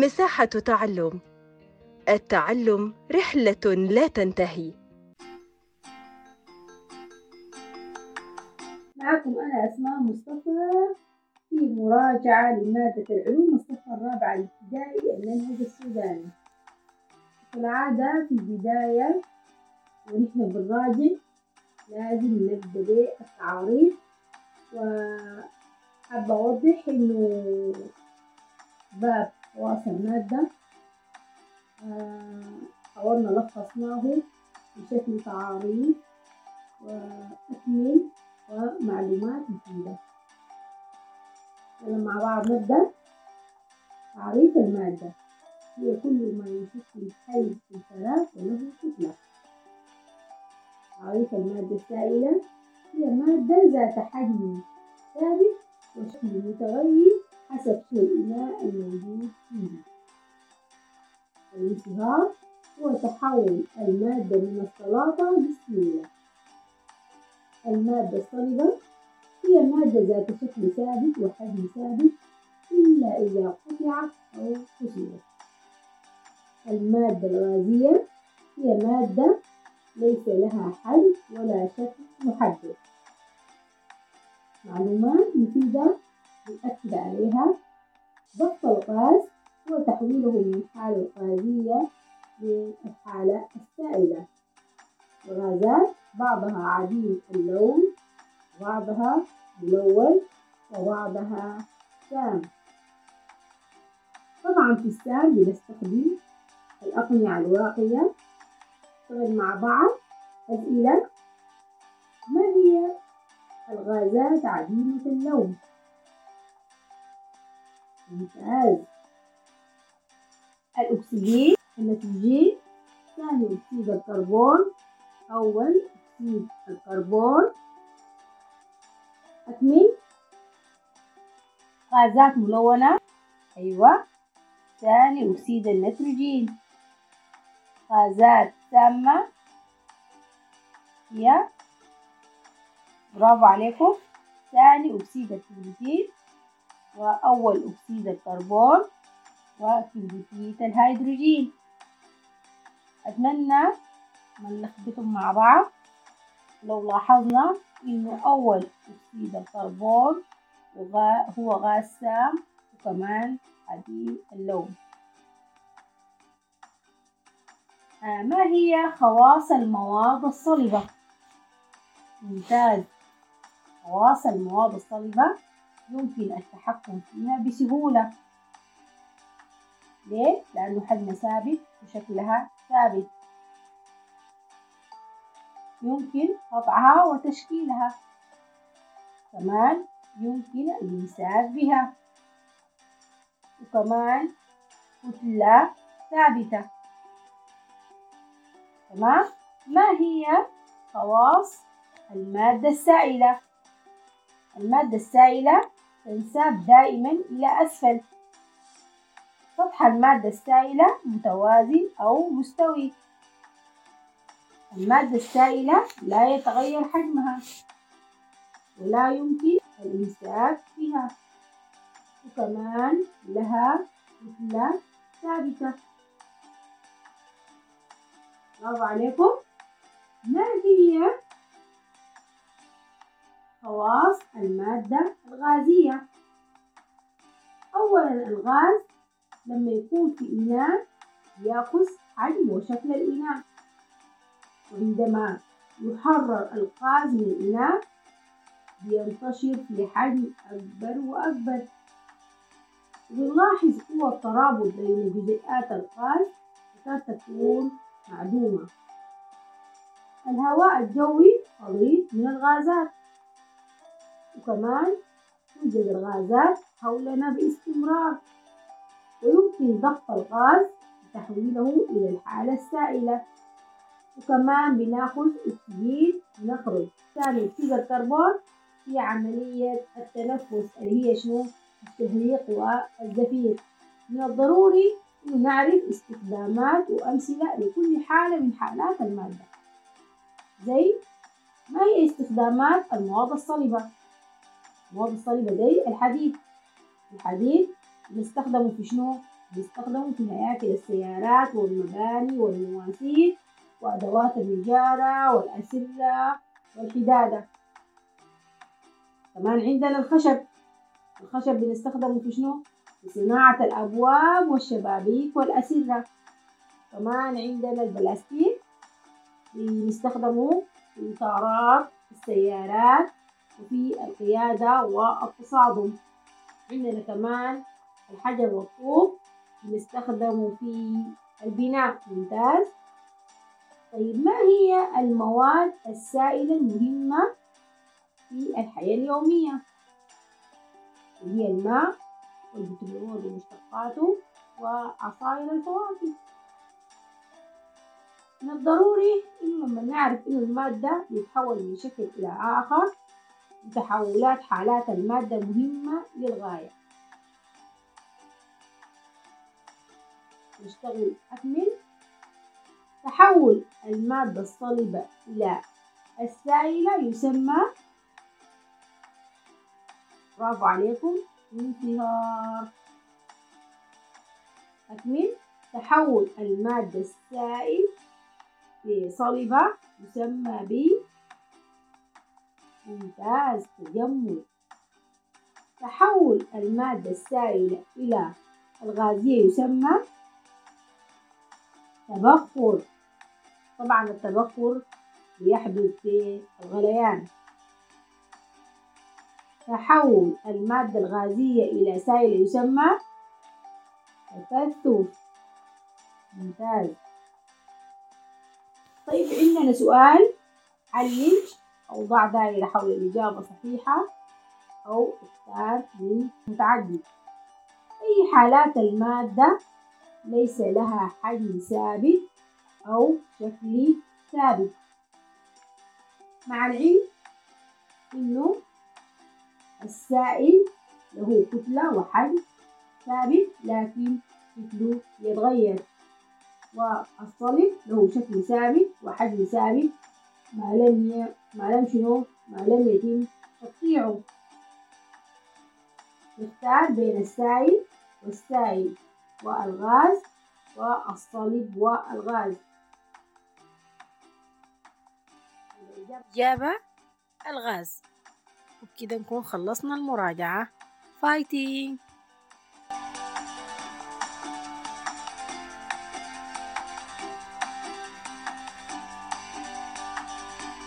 مساحة تعلم. التعلم رحلة لا تنتهي. معكم أنا أسماء مصطفى في مراجعة لمادة العلوم الصف الرابع الابتدائي المنهج السوداني. كالعادة في البداية ونحن بنراجع لازم نبدأ بالتعاريف وحابة أوضح إنه باب خواص المادة حاولنا لخصناه بشكل تعاريف وأكمل ومعلومات مفيدة مع بعض نبدأ تعريف المادة. هي كل ما يشكل في الفراغ وله كتلة. تعريف المادة السائلة. هي مادة ذات حجم ثابت وشكل متغير حسب شكل الإناء الموجود فيه الانصهار هو تحول المادة من السلاطة للسيولة المادة الصلبة هي مادة ذات شكل ثابت وحجم ثابت إلا إذا قطعت أو كسرت المادة الغازية هي مادة ليس لها حجم ولا شكل محدد. معلومات مفيدة نؤكد عليها. ضغط الغاز هو تحويله من الحالة الغازية للحالة السائلة. الغازات بعضها عديم اللون بعضها ملون وبعضها سام طبعا في السام بنستخدم الأقنعة الورقية نشتغل مع بعض أسئلة. ما هي الغازات عديمة اللون؟ ممتاز. الأكسجين النيتروجين ثاني أكسيد الكربون أول أكسيد الكربون. أكمل. غازات ملونة. أيوة. ثاني أكسيد النيتروجين. غازات سامة. هي برافو عليكم. ثاني أكسيد الكبريت. وأول أكسيد الكربون وكبريتيد الهيدروجين. أتمنى ما نلخبطهم مع بعض. لو لاحظنا إنه أول أكسيد الكربون هو غاز سام وكمان عديم اللون. آه ما هي خواص المواد الصلبة؟ ممتاز. خواص المواد الصلبة يمكن التحكم فيها بسهولة. ليه؟ لأنه حجمها ثابت وشكلها ثابت. يمكن قطعها وتشكيلها. كمان يمكن الإمساك بها. وكمان كتلة ثابتة. تمام ما هي خواص المادة السائلة؟ المادة السائلة تنساب دائما إلى أسفل. سطح المادة السائلة متوازي أو مستوي. المادة السائلة لا يتغير حجمها ولا يمكن الإمساك بها وكمان لها كتلة ثابتة. برافو عليكم. ما هي خواص المادة الغازية. أولا الغاز لما يكون في إناء يأخذ حجم وشكل الإناء. وعندما يحرر الغاز من الإناء بينتشر في حجم أكبر وأكبر. ونلاحظ قوة الترابط بين جزيئات الغاز تكاد تكون معدومة. الهواء الجوي خليط من الغازات. وكمان توجد الغازات حولنا باستمرار ويمكن ضغط الغاز وتحويله إلى الحالة السائلة. وكمان بناخد أكسجين نخرج ثاني أكسيد الكربون في عملية التنفس اللي هي شنو؟ التهليق والزفير من الضروري إنه نعرف استخدامات وأمثلة لكل حالة من حالات المادة. زي ما هي استخدامات المواد الصلبة المواد الصلبة زي الحديد الحديد بنستخدمه في شنو؟ بيستخدموا في هياكل السيارات والمباني والمواسير وأدوات النجارة والأسرة والحدادة كمان عندنا الخشب الخشب بنستخدمه في شنو؟ في صناعة الأبواب والشبابيك والأسرة كمان عندنا البلاستيك بنستخدمه في إطارات السيارات وفي القيادة والتصادم. عندنا كمان الحجر والطوب بنستخدمه في البناء. ممتاز. طيب ما هي المواد السائلة المهمة في الحياة اليومية؟ وهي الماء والبترول ومشتقاته وعصائر الفواكه. من الضروري إنه لما نعرف إنه المادة بيتحول من شكل إلى آخر وتحولات حالات المادة مهمة للغاية. نشتغل. أكمل. تحول المادة الصلبة إلى السائلة يسمى. برافو عليكم. انتهار. أكمل. تحول المادة السائل لصلبة يسمى ب. ممتاز تجمد تحول المادة السائلة إلى الغازية يسمى تبخر. طبعا التبخر بيحدث في الغليان. تحول المادة الغازية إلى سائلة يسمى تكثف ممتاز. طيب عندنا سؤال. علل أو ضع دائرة حول الإجابة صحيحة أو اختار من متعدد أي حالات المادة ليس لها حجم ثابت أو شكل ثابت. مع العلم إنه السائل له كتلة وحجم ثابت لكن شكله يتغير. والصلب له شكل ثابت وحجم ثابت. ما لم ي... ما لم شنو؟ ما لم يتم تقطيعه. نختار بين السائل والسائل والغاز والصلب والغاز. الإجابة الغاز. وبكده نكون خلصنا المراجعة. فايتين